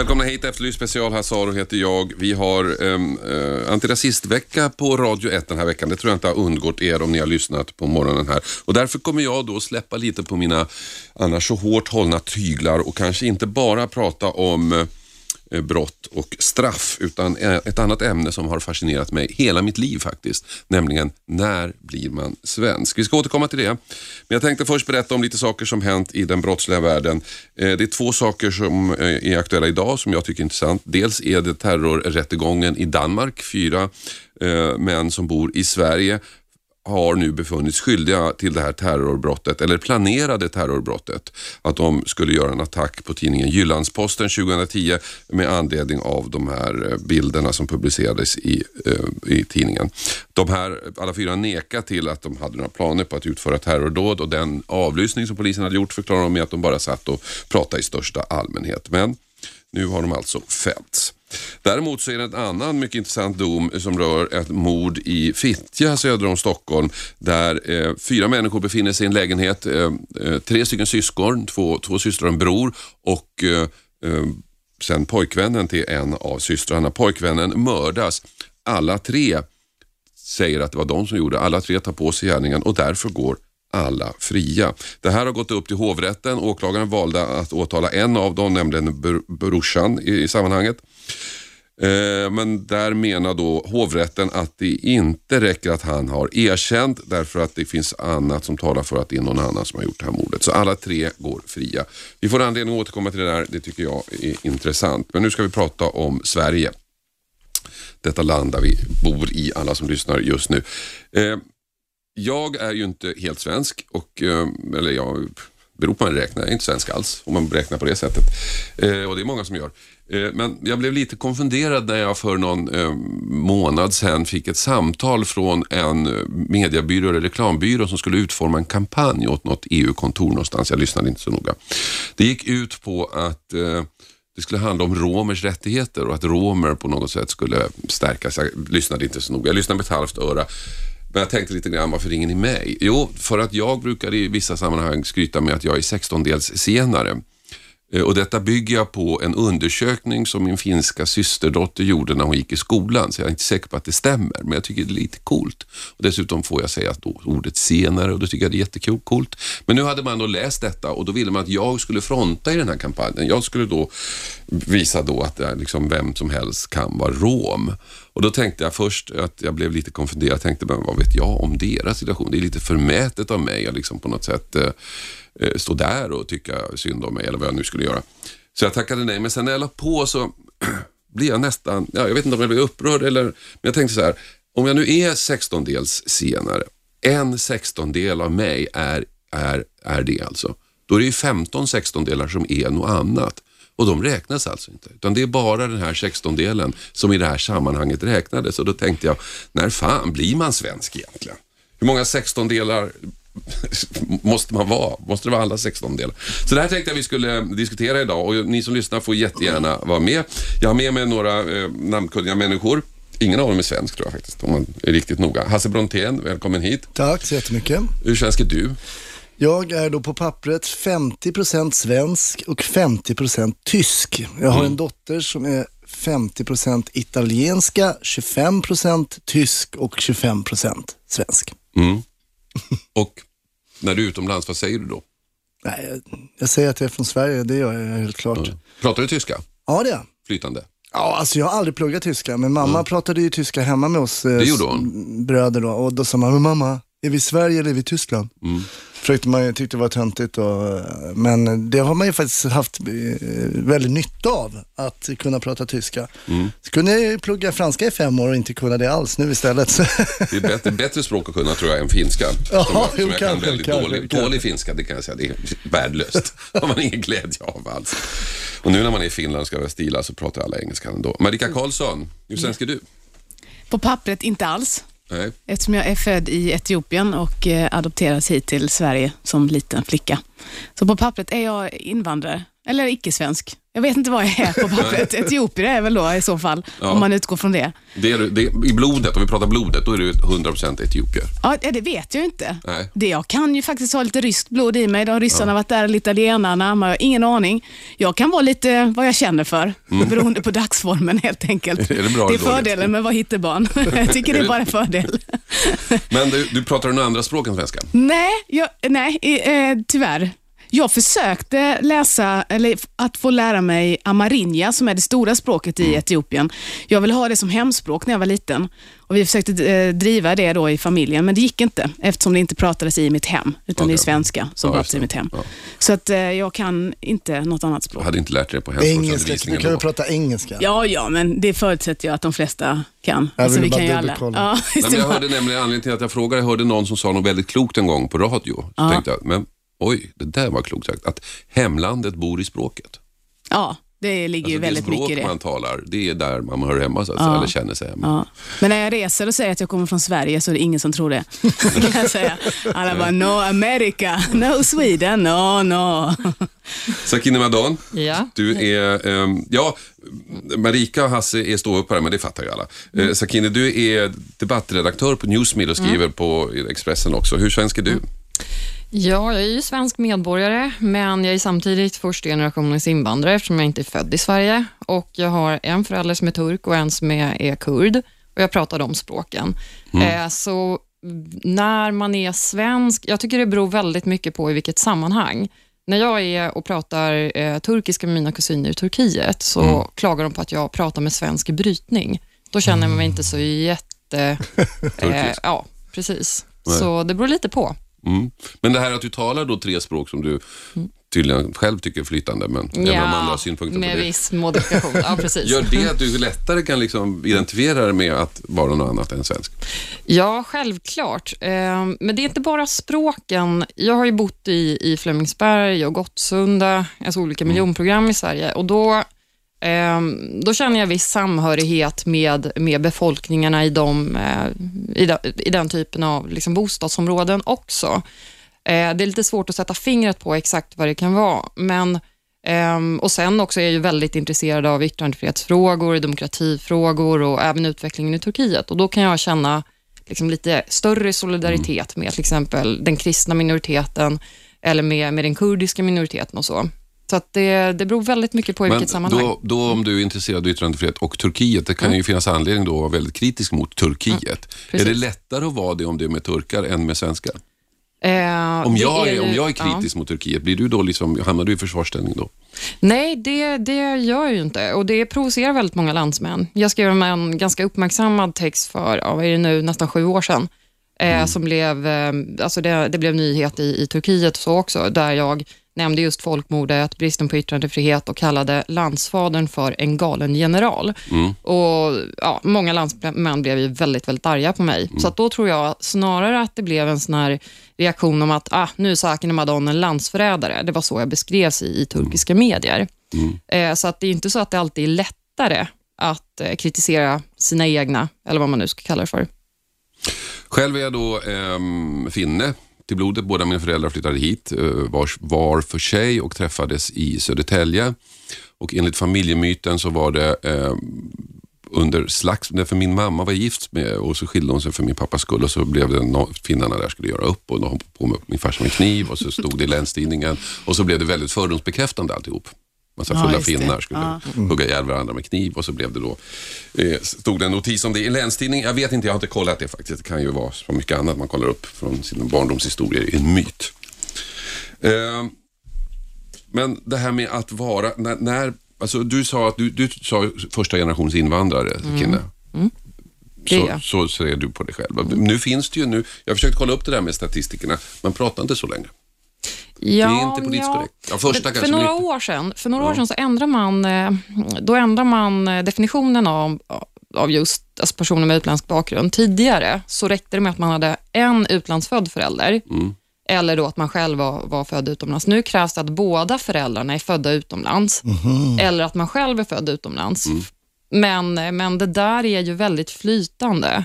Välkomna hit, Efterlyst special. Hasse Aro heter jag. Vi har um, uh, antirasistvecka på Radio 1 den här veckan. Det tror jag inte har undgått er om ni har lyssnat på morgonen här. Och därför kommer jag då släppa lite på mina annars så hårt hållna tyglar och kanske inte bara prata om uh, Eh, brott och straff, utan eh, ett annat ämne som har fascinerat mig hela mitt liv faktiskt, nämligen när blir man svensk? Vi ska återkomma till det, men jag tänkte först berätta om lite saker som hänt i den brottsliga världen. Eh, det är två saker som är aktuella idag som jag tycker är intressant. Dels är det terrorrättegången i Danmark, fyra män som bor i Sverige har nu befunnits skyldiga till det här terrorbrottet, eller planerade terrorbrottet. Att de skulle göra en attack på tidningen Jyllandsposten 2010 med anledning av de här eh, bilderna som publicerades i, eh, i tidningen. De här, alla fyra nekar till att de hade några planer på att utföra terrordåd och den avlyssning som polisen hade gjort förklarar de med att de bara satt och pratade i största allmänhet. Men nu har de alltså fällts. Däremot så är det en annan mycket intressant dom som rör ett mord i Fittja söder om Stockholm där eh, fyra människor befinner sig i en lägenhet. Eh, eh, tre stycken syskon, två, två systrar och en bror och eh, eh, sen pojkvännen till en av systrarna. Pojkvännen mördas. Alla tre säger att det var de som gjorde. Alla tre tar på sig gärningen och därför går alla fria. Det här har gått upp till hovrätten. Åklagaren valde att åtala en av dem, nämligen brorsan i, i sammanhanget. Eh, men där menar då hovrätten att det inte räcker att han har erkänt därför att det finns annat som talar för att det är någon annan som har gjort det här mordet. Så alla tre går fria. Vi får anledning att återkomma till det där, det tycker jag är intressant. Men nu ska vi prata om Sverige. Detta land där vi bor i, alla som lyssnar just nu. Eh, jag är ju inte helt svensk, och, eh, eller jag beror på hur man räknar, jag är inte svensk alls om man räknar på det sättet. Eh, och det är många som gör. Eh, men jag blev lite konfunderad när jag för någon eh, månad sedan fick ett samtal från en eh, mediebyrå eller reklambyrå som skulle utforma en kampanj åt något EU-kontor någonstans. Jag lyssnade inte så noga. Det gick ut på att det skulle handla om romers rättigheter och att romer på något sätt skulle stärkas. Jag lyssnade inte så noga. Jag lyssnade med ett halvt öra. Men jag tänkte lite grann, varför ringer ni mig? Jo, för att jag brukar i vissa sammanhang skryta med att jag är 16-dels senare. Eh, och detta bygger jag på en undersökning som min finska systerdotter gjorde när hon gick i skolan, så jag är inte säker på att det stämmer, men jag tycker det är lite coolt. Och dessutom får jag säga ordet senare och då tycker jag det är jättecoolt. Men nu hade man då läst detta och då ville man att jag skulle fronta i den här kampanjen. Jag skulle då visa då att eh, liksom vem som helst kan vara rom. Och då tänkte jag först att jag blev lite konfunderad. Jag tänkte, men vad vet jag om deras situation? Det är lite förmätet av mig att liksom på något sätt eh, Eh, stå där och tycka synd om mig eller vad jag nu skulle göra. Så jag tackade nej, men sen när jag la på så blev jag nästan, ja, jag vet inte om jag blev upprörd eller, men jag tänkte så här, om jag nu är 16-dels senare, en sextondel av mig är, är, är det alltså. Då är det ju 15 sextondelar som är något annat. Och de räknas alltså inte, utan det är bara den här sextondelen som i det här sammanhanget räknades. Och då tänkte jag, när fan blir man svensk egentligen? Hur många sextondelar måste man vara? Måste det vara alla 16 delar? Så det här tänkte jag vi skulle diskutera idag och ni som lyssnar får jättegärna vara med. Jag har med mig några eh, namnkunniga människor. Ingen av dem är svensk tror jag faktiskt, om man är riktigt noga. Hasse Brontén, välkommen hit. Tack så jättemycket. Hur svensk är du? Jag är då på pappret 50% svensk och 50% tysk. Jag har mm. en dotter som är 50% italienska, 25% tysk och 25% svensk. Mm. Och när du är utomlands, vad säger du då? Nej, jag säger att jag är från Sverige, det gör jag helt klart. Mm. Pratar du tyska? Ja, det är Flytande? Ja, alltså jag har aldrig pluggat tyska, men mamma mm. pratade ju tyska hemma med oss eh, det gjorde hon. bröder då. Och då sa man, mamma, är vi i Sverige eller är vi i Tyskland? Mm försökte man ju, tyckte det var töntigt. Och, men det har man ju faktiskt haft eh, väldigt nytta av, att kunna prata tyska. Mm. Så kunde jag ju plugga franska i fem år och inte kunna det alls nu istället. Det är bättre, bättre språk att kunna tror jag än finska. Ja, som jag, som jag kan väldigt kanske, dålig, kanske. dålig finska, det kan jag säga. Det är värdelöst. Det har man ingen glädje av alls. Och nu när man är i Finland och ska vara stila så pratar alla engelska ändå. Marika Karlsson, hur svensk är du? På pappret inte alls. Nej. Eftersom jag är född i Etiopien och eh, adopterades hit till Sverige som liten flicka. Så på pappret är jag invandrare, eller icke-svensk. Jag vet inte vad jag är på pappret. Etiopier är väl då i så fall, Ja. om man utgår från det. Det är, det, I blodet, om vi pratar blodet, då är du 100% etiopier. Ja, det vet jag inte. Nej. Det, jag kan ju faktiskt ha lite ryskt blod i mig. De ryssarna har varit där, lite italienarna, man har ingen aning. Jag kan vara lite vad jag känner för, beroende på dagsformen helt enkelt. Mm. Är det bra det är fördelen med att vara hittebarn. jag tycker det är bara en fördel. Men du, du pratar några andra språk än svenska? Nej, jag, nej eh, tyvärr. Jag försökte läsa, eller att få lära mig amarinja, som är det stora språket i Etiopien. Jag ville ha det som hemspråk när jag var liten. Och Vi försökte eh, driva det då i familjen, men det gick inte eftersom det inte pratades i mitt hem, utan det är svenska som Ja, pratas i det. mitt hem. Ja. Så att eh, jag kan inte något annat språk. Jag hade inte lärt dig på Engelska, nu hemspråksundervisningen kan vi då. prata engelska. Ja, ja, men det förutsätter jag att de flesta kan. Jag ville vi bara kan ju alla. Ja, Nej, men jag det hörde nämligen anledningen till att jag frågade, jag hörde någon som sa något väldigt klokt en gång på radio. Så Ja. tänkte jag, men oj, det där var klokt sagt. Att hemlandet bor i språket. ja, det ligger ju Alltså det väldigt språk mycket i det. man talar, det är där man hör hemma så att säga, Ja. eller känner sig hemma. Ja. Men när jag reser och säger att jag kommer från Sverige så är det ingen som tror det. Det kan jag säga. Alla bara, no America, no Sweden, no, no. Sakine Madon, Ja. du är, ehm, ja, Marika och Hasse är ståuppare, men det fattar ju alla. Mm. Eh, Sakine, du är debattredaktör på Newsmill och skriver Mm. på Expressen också. Hur svensk är du? Ja, jag är ju svensk medborgare, men jag är samtidigt första generationens invandrare eftersom jag inte är född i Sverige. Och Jag har en förälder som är turk och en som är, är kurd och jag pratar de språken. Eh, så när man är svensk, jag tycker det beror väldigt mycket på i vilket sammanhang. När jag är och pratar eh, turkiska med mina kusiner i Turkiet så klagar de på att jag pratar med svensk brytning. Då känner jag mig inte så jätte... eh, ja, precis. Nej. Så det beror lite på. Mm. Men det här att du talar då tre språk som du tydligen själv tycker är flytande, men även om andra har synpunkter på med det. viss modifikation. Ja, precis. Gör det att du lättare kan liksom identifiera dig med att vara något annat än svensk? Ja, självklart. Eh, Men det är inte bara språken. Jag har ju bott i, i Flemingsberg och Gottsunda, alltså olika miljonprogram i Sverige. Och då, då känner jag viss samhörighet med, med befolkningarna i, de, eh, i, de, i den typen av liksom bostadsområden också. Eh, Det är lite svårt att sätta fingret på exakt vad det kan vara, men Ehm, och Sen också är jag ju väldigt intresserad av yttrandefrihetsfrågor, demokratifrågor och även utvecklingen i Turkiet. Och Då kan jag känna liksom lite större solidaritet med till exempel den kristna minoriteten eller med, med den kurdiska minoriteten och så. Så att det, det beror väldigt mycket på i vilket sammanhang. då, då om du är intresserad av yttrandefrihet och Turkiet, det kan ju finnas anledning då att vara väldigt kritisk mot Turkiet. är precis. det lättare att vara det om det är med turkar än med svenskar? Eh, Om jag är, ju- om jag är ja. kritisk mot Turkiet, blir du då liksom, hamnar du i försvarsställning då? Nej, det, det gör jag ju inte och det provocerar väldigt många landsmän. Jag skrev en ganska uppmärksammad text för, ja, vad är det nu, nästan sju år sedan, eh, som blev, eh, alltså det, det blev nyhet i, i Turkiet och så också, där jag nämnde just folkmordet, bristen på yttrandefrihet och kallade landsfadern för en galen general. Och ja, Många landsmän blev ju väldigt, väldigt arga på mig. Så att då tror jag snarare att det blev en sån här reaktion om att ah, nu är Sakine Madon en landsförrädare. Det var så jag beskrevs i, i turkiska medier. Eh, så att det är inte så att det alltid är lättare att eh, kritisera sina egna, eller vad man nu ska kalla det för. Själv är jag då ehm, finne till blodet. Båda mina föräldrar flyttade hit eh, var, var för sig och träffades i Södertälje. Och enligt familjemyten så var det eh, under slags, för min mamma var gift med och så skilde hon sig för min pappas skull och så blev det no, finnarna där skulle göra upp och de på med min farsa med kniv och så stod det i Länstidningen och så blev det väldigt fördomsbekräftande alltihop. Massa Ja, fulla det. finnar skulle Ja. hugga ihjäl varandra med kniv och så blev det då, eh, stod det en notis om det i Länstidningen. Jag vet inte, jag har inte kollat det faktiskt. Det kan ju vara så mycket annat man kollar upp från sina barndomshistorier, en myt. Eh, men det här med att vara, när, när alltså du sa att du, du sa första generations invandrare, Kinne. Mm. Det är Så, så ser du på dig själv. Nu finns det ju nu, jag har försökt kolla upp det där med statistikerna, man pratar inte så länge. Ja, det är inte politiskt ja. korrekt. Ja, första för, för några år sedan, för några år sedan så ändrar man, eh, då ändrar man eh, definitionen av, av just alltså personer med utländsk bakgrund. Tidigare så räckte det med att man hade en utlandsfödd förälder Mm. eller då att man själv var, var född utomlands. Nu krävs det att båda föräldrarna är födda utomlands eller att man själv är född utomlands. Mm. Men, men det där är ju väldigt flytande.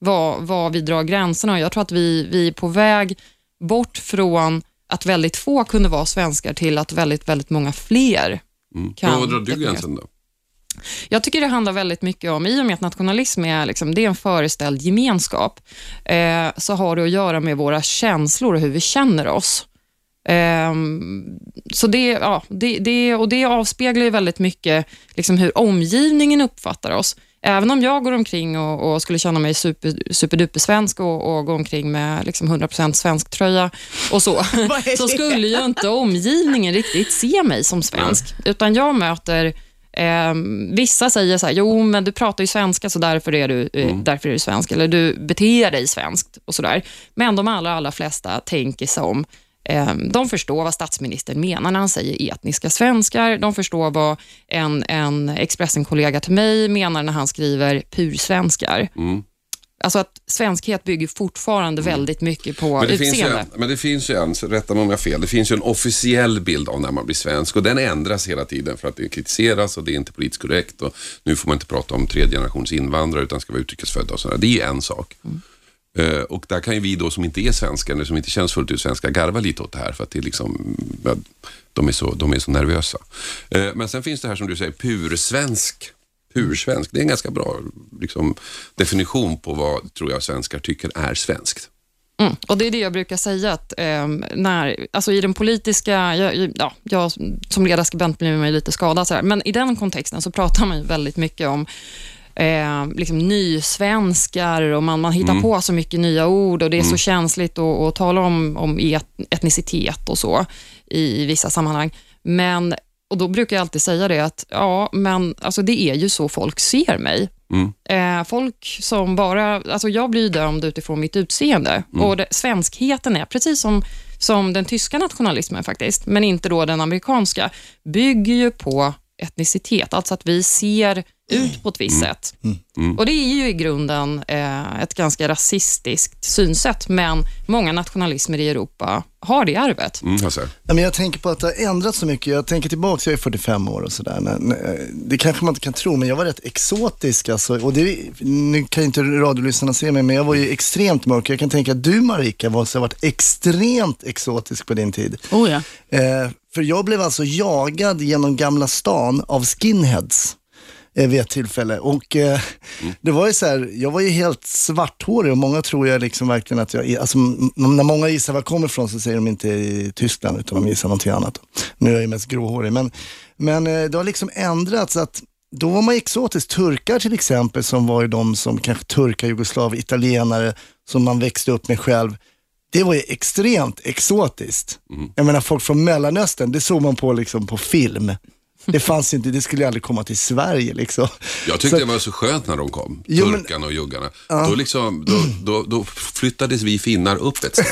var, var vi drar gränserna. Och jag tror att vi, vi är på väg bort från att väldigt få kunde vara svenskar till att väldigt, väldigt många fler Mm. kan Var drar du gränsen då? Jag tycker det handlar väldigt mycket om, i och med att nationalism är, liksom, det är en föreställd gemenskap, eh, så har det att göra med våra känslor och hur vi känner oss. Ehm, så det, ja, det, det, och det avspeglar ju väldigt mycket liksom, hur omgivningen uppfattar oss. Även om jag går omkring och, och skulle känna mig super, superduper svensk och, och gå omkring med liksom 100% svensk tröja och så, så skulle ju inte omgivningen riktigt se mig som svensk. Utan jag möter Eh, vissa säger så här, jo men du pratar ju svenska så därför är du, eh, därför är du svensk, eller du beter dig svenskt. Och sådär. Men de allra, allra flesta tänker som, de förstår vad statsministern menar när han säger etniska svenskar. De förstår vad en, en Expressen-kollega till mig menar när han skriver pursvenskar. Mm. Alltså att svenskhet bygger fortfarande väldigt mycket på Men det, finns utseende. en- men det finns ju en, rätta mig om jag har fel, det finns ju en officiell bild av när man blir svensk och den ändras hela tiden för att det kritiseras och det är inte politiskt korrekt och nu får man inte prata om tredje generations invandrare utan ska vara utrikesfödda och sådär. Det är ju en sak. Eh, Eh, och där kan ju vi då som inte är svenskar, eller som inte känns fullt ut svenska, garva lite åt det här för att det är liksom, de, är så, de är så nervösa. Eh, men sen finns det här som du säger, pursvensk. Pursvensk, det är en ganska bra liksom, definition på vad, tror jag, svenskar tycker är svenskt. Mm. Och Det är det jag brukar säga, att eh, när, alltså i den politiska, jag, ja, jag som ledarskribent blir mig lite skadad, så här, men i den kontexten så pratar man ju väldigt mycket om eh, liksom nysvenskar och man, man hittar på så mycket nya ord och det är så känsligt att, att tala om, om et, etnicitet och så i, i vissa sammanhang. Men, och då brukar jag alltid säga det att ja, men alltså det är ju så folk ser mig. Mm. Eh, folk som bara, alltså jag blir dömd utifrån mitt utseende och det, svenskheten är, precis som, som den tyska nationalismen faktiskt, men inte då den amerikanska, bygger ju på etnicitet, alltså att vi ser ut på ett visst sätt. Och Det är ju i grunden eh, ett ganska rasistiskt synsätt, men många nationalismer i Europa har det arvet. Mm, Hasse. Ja, men jag tänker på att det har ändrats så mycket. Jag tänker tillbaka, jag är 45 år och sådär. Eh, Det kanske man inte kan tro, men jag var rätt exotisk. Alltså, och det, nu kan inte radiolyssnarna se mig, men jag var ju extremt mörk. Jag kan tänka att du Marika ha varit extremt exotisk på din tid. Oh, ja. Eh, för jag blev alltså jagad genom Gamla stan av skinheads eh, vid ett tillfälle. Och eh, det var ju så här, jag var ju helt svarthårig och många tror jag liksom verkligen att jag alltså när många gissar var jag kommer ifrån så säger de inte i Tyskland utan de gissar någonting annat. Nu är jag ju mest gråhårig men, men eh, det har liksom ändrats att då var man exotisk. Turkar till exempel som var ju de som kanske turkar, jugoslav, italienare som man växte upp med själv. Det var ju extremt exotiskt. Jag menar folk från Mellanöstern, det såg man på, liksom, på film. Det fanns inte, det skulle aldrig komma till Sverige liksom. Jag tyckte Så- det var så skönt när de kom, Jo, men- turkarna och juggarna. Då, liksom, då, då, då flyttades vi finnar upp ett steg.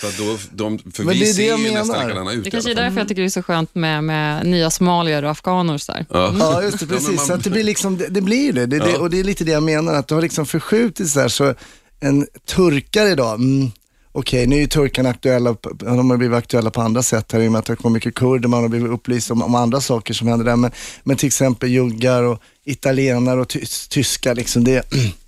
Så att då, de, för Men vi det är det ser jag ju menar. nästan likadana ut. Det kanske är därför jag tycker det är så skönt med, med nya somalier och afghaner. och Så där. Ja. Ja, just det, Ja, precis. man- Så att det blir liksom, det, det blir det. det, det Ja. och det är lite det jag menar, att det har liksom förskjutits där. Så en turkare idag, mm, okej nu är ju turkarna aktuella, de har blivit aktuella på andra sätt här i och med att det kommer mycket kurder, man har blivit upplyst om, om andra saker som händer där. Men, men till exempel juggar och italienare och ty tyskar, liksom det,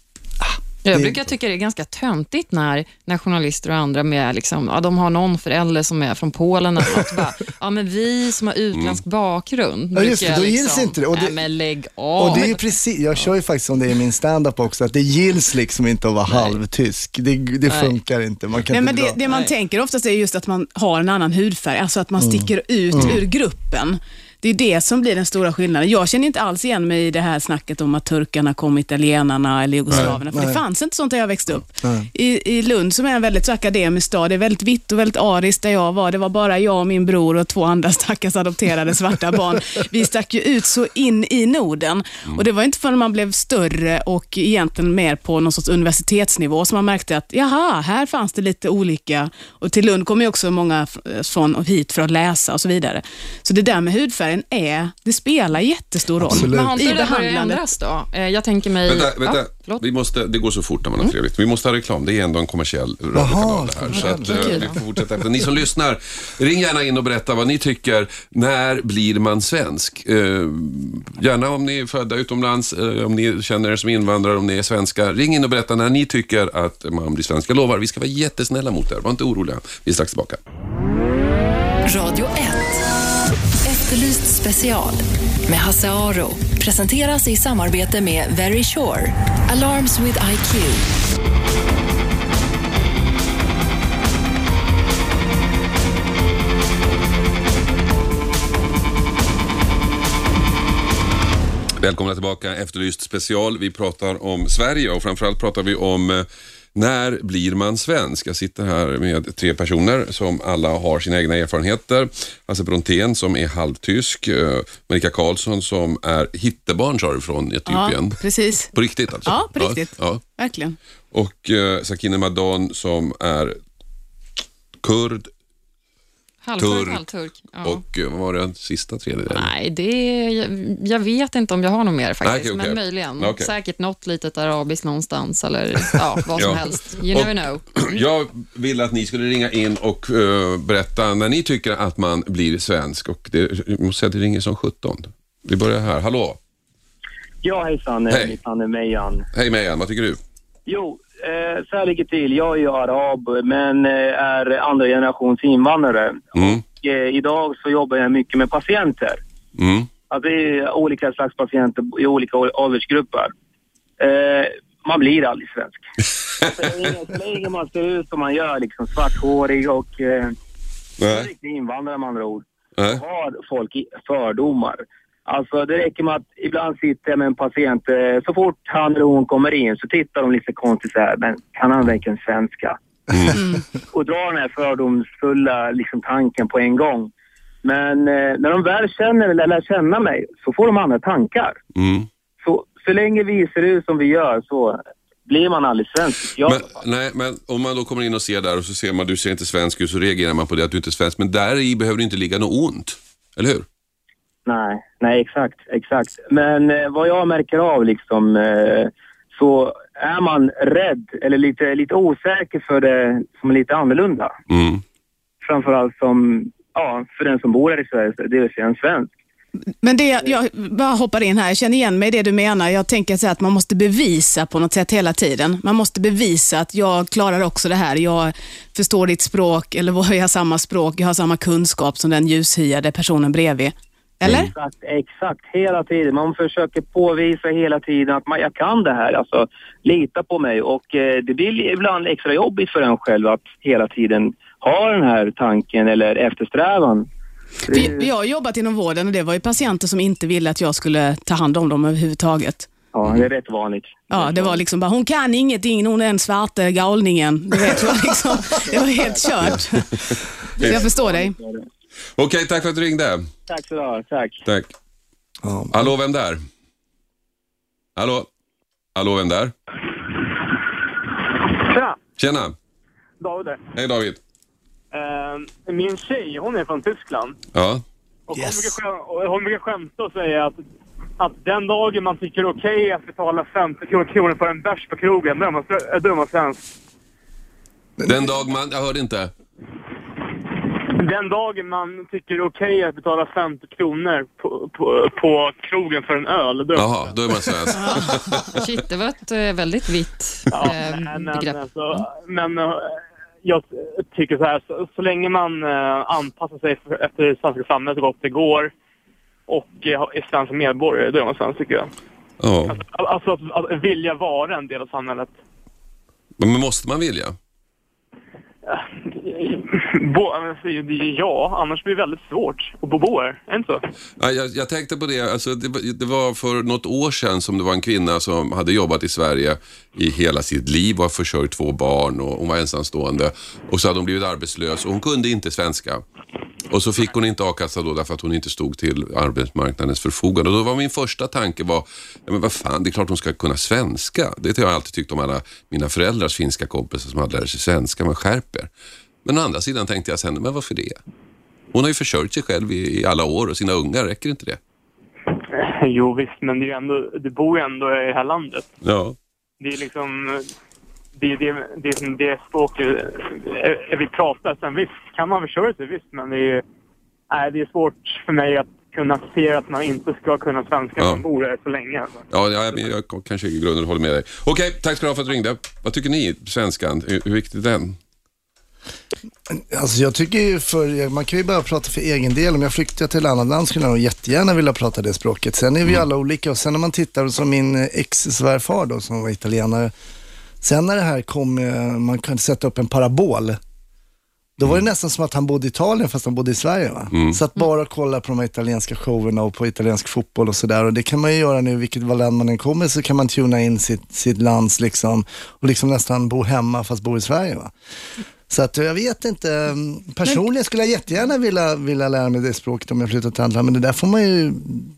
Jag brukar tycka det är ganska töntigt när, när journalister och andra med, liksom, ja, de har någon förälder som är från Polen eller något. Bara, ja, men vi som har utländsk bakgrund. Ja, just det, då gills inte det. Och det- Nej, men lägg av. Och det är ju precis, jag kör ju faktiskt om det i min stand-up också, att det gills liksom inte att vara halvtysk. Det, det Nej. funkar inte. Man kan Nej, inte men det, det man Nej. tänker oftast är just att man har en annan hudfärg, alltså att man sticker ut ur gruppen. Det är det som blir den stora skillnaden. Jag känner inte alls igen mig i det här snacket om att turkarna kom italienarna eller jugoslaverna, för det Nej. fanns inte sånt där jag växte upp. I, I Lund som är en väldigt så akademisk stad, det är väldigt vitt och väldigt ariskt där jag var. Det var bara jag och min bror och två andra stackars adopterade svarta barn. Vi stack ju ut så in i Norden. Och det var inte förrän man blev större och egentligen mer på någon sorts universitetsnivå som man märkte att jaha, här fanns det lite olika. Och till Lund kom ju också många från och hit för att läsa och så vidare. Så det där med hudfärg hudfärgen är, det spelar jättestor roll Absolut. Men har inte i det börjat ändras då? Eh, Jag tänker mig... Vänta, Ja, vänta. förlåt. vi måste, det går så fort när man har trevligt. Vi måste ha reklam. Det är ändå en kommersiell radiokanal det här. Så att, eh, vi får fortsätta efter. Ni som lyssnar, ring gärna in och berätta vad ni tycker. När blir man svensk? Eh, gärna om ni är födda utomlands, om ni känner er som invandrare, om ni är svenska. Ring in och berätta när ni tycker att man blir svensk. Jag lovar, vi ska vara jättesnälla mot er. Var inte oroliga. Vi är strax tillbaka. Radio 1. Efterlyst special med Hasse Aro. Presenteras i samarbete med Very Sure. Alarms with IQ. Välkomna tillbaka, Efterlyst special. Vi pratar om Sverige och framförallt pratar vi om eh, när blir man svensk? Jag sitter här med tre personer som alla har sina egna erfarenheter. Hasse Brontén som är halvtysk, eh, Marika Karlsson som är hittebarn sa du från Ja, Etiopien. precis. På riktigt alltså? Ja, på riktigt. Ja, Verkligen. Och eh, Sakine Madon som är kurd Halvturk, Turk. halvturk. Ja. och eh, vad var det den sista tredjedelen? Nej, det, jag, jag vet inte om jag har något mer faktiskt, okej, okej. men möjligen. Okej. Säkert något litet arabiskt någonstans eller ja, vad som Ja. helst. You Och- never know. Jag vill att ni skulle ringa in och eh, berätta när ni tycker att man blir svensk. Och det, jag måste säga att det ringer som 17. Vi börjar här. Hallå? Ja, hejsan. Hej. Mitt namn är Mejan. Hej Mejan, vad tycker du? Jo, eh, så här ligger till. Jag är ju arab, men eh, är andra generations invandrare. Mm. Och, eh, idag så jobbar jag mycket med patienter. Mm. Alltså det är olika slags patienter i olika åldersgrupper. Eh, man blir aldrig svensk. så, länge, man ser ut som man gör, liksom svarthårig och eh, riktig invandrare med andra ord. Nej. har folk fördomar. Alltså det räcker med att ibland sitter jag med en patient, eh, så fort han eller hon kommer in så tittar de lite konstigt så här, men kan han verkligen svenska? Och drar den här fördomsfulla liksom, tanken på en gång. Men eh, när de väl känner eller lär känna mig så får de andra tankar. Mm. Så, så länge vi ser ut som vi gör så blir man aldrig svensk. Jag, Men, nej, men om man då kommer in och ser där och så ser man du ser inte svensk ut så reagerar man på det att du inte är svensk. Men där i behöver det inte ligga något ont. Eller hur? Nej, nej exakt, exakt. Men eh, vad jag märker av liksom eh, så är man rädd eller lite, lite osäker för det som är lite annorlunda. Mm. Framförallt som, ja, för den som bor här i Sverige, det vill säga en svensk. Men det, jag bara hoppar in här, jag känner igen mig i det du menar. Jag tänker så här att man måste bevisa på något sätt hela tiden. Man måste bevisa att jag klarar också det här. Jag förstår ditt språk, eller jag har samma språk, jag har samma kunskap som den ljushyade personen bredvid. Eller? Exakt, exakt, hela tiden. Man försöker påvisa hela tiden att man, jag kan det här, alltså lita på mig. Och eh, det blir ibland extra jobbigt för en själv att hela tiden ha den här tanken eller eftersträvan. För Jag har jobbat inom vården och det var ju patienter som inte ville att jag skulle ta hand om dem överhuvudtaget. Ja, det är rätt vanligt. Ja, det var liksom bara, hon kan ingenting, hon är en svarte galningen. Du vet, det, var liksom, det var helt kört. Så jag förstår dig. Okej, tack för att du ringde. Tack så du ha, tack. Tack. Ja. Hallå, vem där? Hallå? Hallå, vem där? Tja, Tjena. David. Hej David. Eh, min tjej, hon är från Tyskland. Ja. Och Yes. hon, brukar, skäm- och hon brukar skämta och säga att, att den dagen man tycker det är okej att betala 50 kronor kronor för en bärs på krogen, då är man, då är man svensk. Den dag man, jag hörde inte. Den dagen man tycker det är okej att betala 50 kronor på, på, på krogen för en öl, då är man Jaha, då är man svensk. Shit, det var ett eh, väldigt vitt Ja, eh, men, men, begrepp. alltså, men eh, jag tycker så här, så, så länge man eh, anpassar sig för, efter det svenska samhället så gott det går och eh, är svensk medborgare, då är man svensk tycker jag. Ja. Alltså att, att vilja vara en del av samhället. Men måste man vilja? Bo, ja, annars blir det väldigt svårt att bo, här. Är det inte så? Ja, jag, jag tänkte på det, alltså det, var- det var för något år sedan som det var en kvinna som hade jobbat i Sverige i hela sitt liv och har försörjt två barn och hon var ensamstående. Och så hade hon blivit arbetslös och hon kunde inte svenska. Och så fick hon inte a-kassa då därför att hon inte stod till arbetsmarknadens förfogande. Och då var min första tanke var, ja, men vad fan, det är klart hon ska kunna svenska. Det har jag alltid tyckt om alla mina föräldrars finska kompisar som hade lärt sig svenska, men skärp er. Men å andra sidan tänkte jag sen, men varför det? Hon har ju försörjt sig själv i, i alla år och sina ungar, räcker inte det? Jo visst, men det är ändå, du bor ju ändå i det här landet. Ja. Det är liksom... Det, det, det, det, det språket eh, vi pratar. Sen visst kan man försörja sig, visst. Men det är, nej, det är svårt för mig att kunna acceptera att man inte ska kunna svenska Ja. man bor här så länge. Alltså. Ja, ja men jag kanske i grunden håller med dig. Okej, tack ska du ha för att du ringde. Vad tycker ni, svenskan? Hur viktig är den? Alltså jag tycker ju för, man kan ju bara prata för egen del. Om jag flyttar till ett annat land skulle jag nog jättegärna vilja prata det språket. Sen är vi alla olika och sen när man tittar som min ex-svärfar då som var italienare. Sen när det här kom, eh, man kunde sätta upp en parabol. Då var det nästan som att han bodde i Italien fast han bodde i Sverige. Va? Så att bara kolla på de här italienska showerna och på italiensk fotboll och sådär. Och det kan man ju göra nu, vilket land man än kommer så kan man tuna in sitt, sitt lands liksom och liksom nästan bo hemma fast bo i Sverige. Va? Så att jag vet inte, personligen skulle jag jättegärna vilja, vilja lära mig det språket om jag flyttar till andra, men det där får man ju,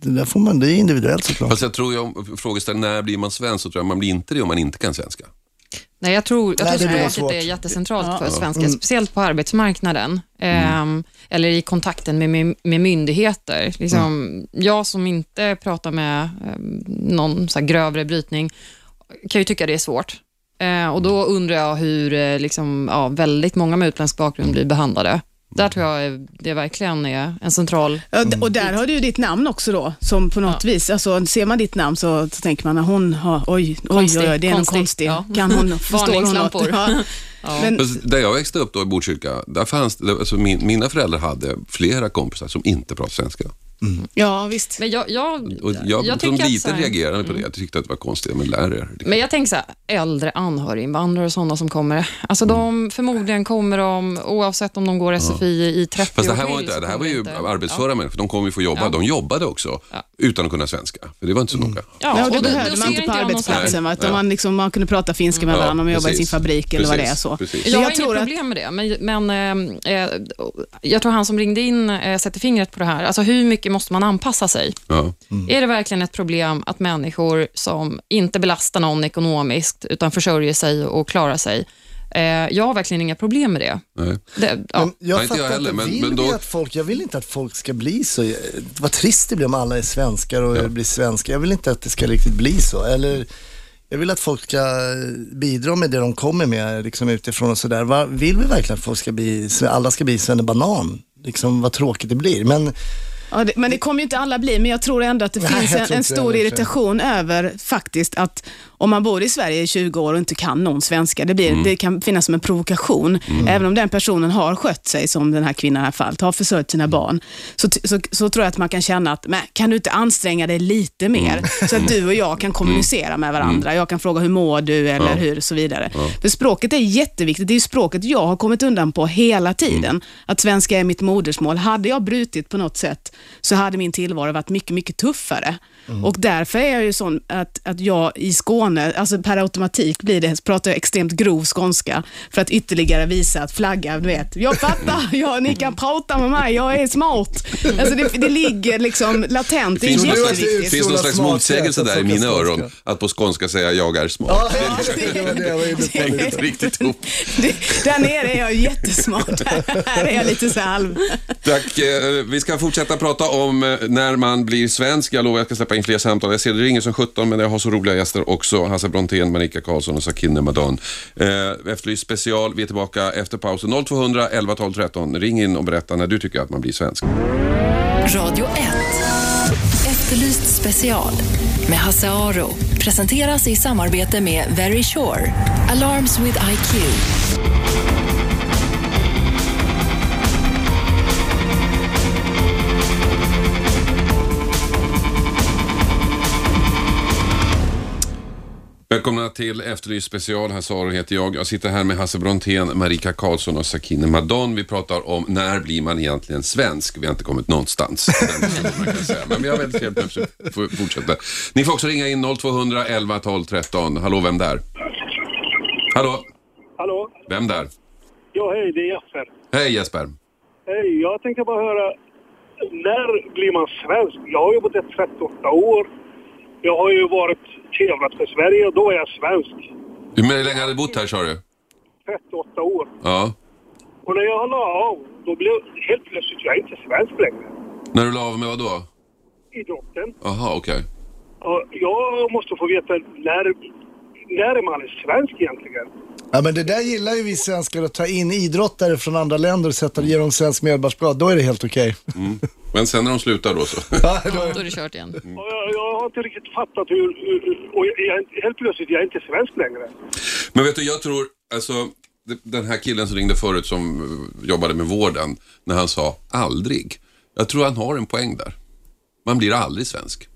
det där får man, det är individuellt såklart. Fast jag tror om frågeställningen när blir man svensk så tror jag man blir inte det om man inte kan svenska. Nej, jag tror, jag Nej, tror det språket är jättecentralt för Ja. svenskar, Mm. speciellt på arbetsmarknaden ehm, eller i kontakten med, med, med myndigheter. Liksom, Mm. Jag som inte pratar med ehm, någon så här grövre brytning kan ju tycka det är svårt. Eh, och Då undrar jag hur eh, liksom, ja, väldigt många med utländsk bakgrund blir behandlade. Där tror jag det verkligen är en central... Ja, och där har du ju ditt namn också då, som på något vis, alltså ser man ditt namn så, så tänker man att hon har, oj, oj, Konstig, oj, oj det är någon konstig, konstig. ja. Kan hon, förstår hon något? Ja. Ja. Men, Fast Där jag växte upp då i Botkyrka, där fanns alltså min, mina föräldrar hade flera kompisar som inte pratade svenska. Ja, visst. Men jag, jag, Och jag, som att så liten här- reagerade på det. Jag tyckte att det var konstigt, men lär er. Men jag tänker så här, äldre anhöriginvandrare och sådana som kommer. Alltså de, förmodligen kommer de, oavsett om de går SFI i 30 Fast det år här till, var inte, så det här var ju inte- arbetsföra människor, de kommer ju få jobba. Ja. De jobbade också Ja. utan att kunna svenska, för det var inte så noga. Ja, Ja, och det och behövde man inte på jag arbetsplatsen, va? Utan Ja. man, liksom, man kunde prata finska med Ja, varandra om man jobbade i sin precis. fabrik eller vad det är så. precis. Men Jag, har jag inget problem med det, men, men eh, eh, jag tror han som ringde in eh, sätter fingret på det här. Alltså hur mycket måste man anpassa sig? Ja. Är det verkligen ett problem att människor som inte belastar någon ekonomiskt, utan försörjer sig och klarar sig, eh, jag har verkligen inga problem med det. Nej. det ja. Men jag Nej, inte jag fattar heller, inte, men- vill men då- att folk, jag vill inte att folk ska bli så, vad trist det blir om alla är svenskar och blir svenskar. Jag vill inte att det ska riktigt bli så. Eller, jag vill att folk ska bidra med det de kommer med liksom utifrån och sådär. Vill vi verkligen att folk ska bli, alla ska bli banan? Liksom vad tråkigt det blir. Men ja, det, men det kommer ju inte alla bli, men jag tror ändå att det Nej, finns en, en stor irritation över faktiskt att om man bor i Sverige i 20 år och inte kan någon svenska, det, blir, det kan finnas som en provokation. Även om den personen har skött sig, som den här kvinnan i här fallet, har försörjt sina barn, så, så, så tror jag att man kan känna att, men, kan du inte anstränga dig lite mer? Så att du och jag kan kommunicera med varandra. Jag kan fråga, hur mår du? Eller hur, så vidare. För språket är jätteviktigt. Det är språket jag har kommit undan på hela tiden. Att svenska är mitt modersmål. Hade jag brutit på något sätt, så hade min tillvaro varit mycket, mycket tuffare. Och därför är jag ju sån att, att jag i Skåne, alltså per automatik blir det, pratar jag extremt grov skånska för att ytterligare visa att flagga, du vet, jag fattar, ja, ni kan prata med mig, jag är smart. Alltså det, det ligger liksom latent, det är Finns det slags, det finns det någon slags motsägelse där i mina öron? Att på skånska säga jag är smart. Ja, det var det jag. Det är inte riktigt ihop. Det, där nere är jag jättesmart, här är jag lite så halv. Tack. Eh, Vi ska fortsätta prata om eh, när man blir svensk. Jag lovar jag ska släppa in fler samtal. Jag ser det ringer som 17 men jag har så roliga gäster också. Hasse Brontén, Marika Karlsson och Sakine Madan. Eh, Efterlyst special. Vi är tillbaka efter pausen. 0200 11 12 13. Ring in och berätta när du tycker att man blir svensk. Radio 1. Efterlyst special med Hasse Aro. Presenteras i samarbete med Very Sure. Alarms with IQ. Välkomna till Efterlyst special. Hasse heter jag. Jag sitter här med Hasse Brontén, Marika Karlsson och Sakine Madan. Vi pratar om när blir man egentligen svensk? Vi har inte kommit någonstans. Men vi har väldigt trevligt att fortsätta. Ni får också ringa in 0200 11 12 13. Hallå, vem där? Hallå, Hallå? vem där? Ja, hej, det är Jesper. Hej Jesper. Hej, jag tänkte bara höra, när blir man svensk? Jag har jobbat i 38 år. Jag har ju varit tävlat för Sverige och då är jag svensk. Hur länge har du bott här sa du? 38 år. Ja. Och när jag la av, då blev helt plötsligt jag är inte svensk längre. När du la av med vad då? Idrotten. Jaha, okej. Och jag måste få veta när, när är man svensk egentligen? Ja, men det där gillar ju vi svenskar att ta in idrottare från andra länder och sätta ge dem svensk medborgarskap. Då är det helt okej. Men sen när de slutar då så? Ja, då- Då är det kört igen. Och jag, jag har inte riktigt fattat hur... och jag, jag, helt plötsligt, jag är inte svensk längre. Men vet du, jag tror, alltså den här killen som ringde förut som jobbade med vården, när han sa aldrig. Jag tror han har en poäng där. Man blir aldrig svensk.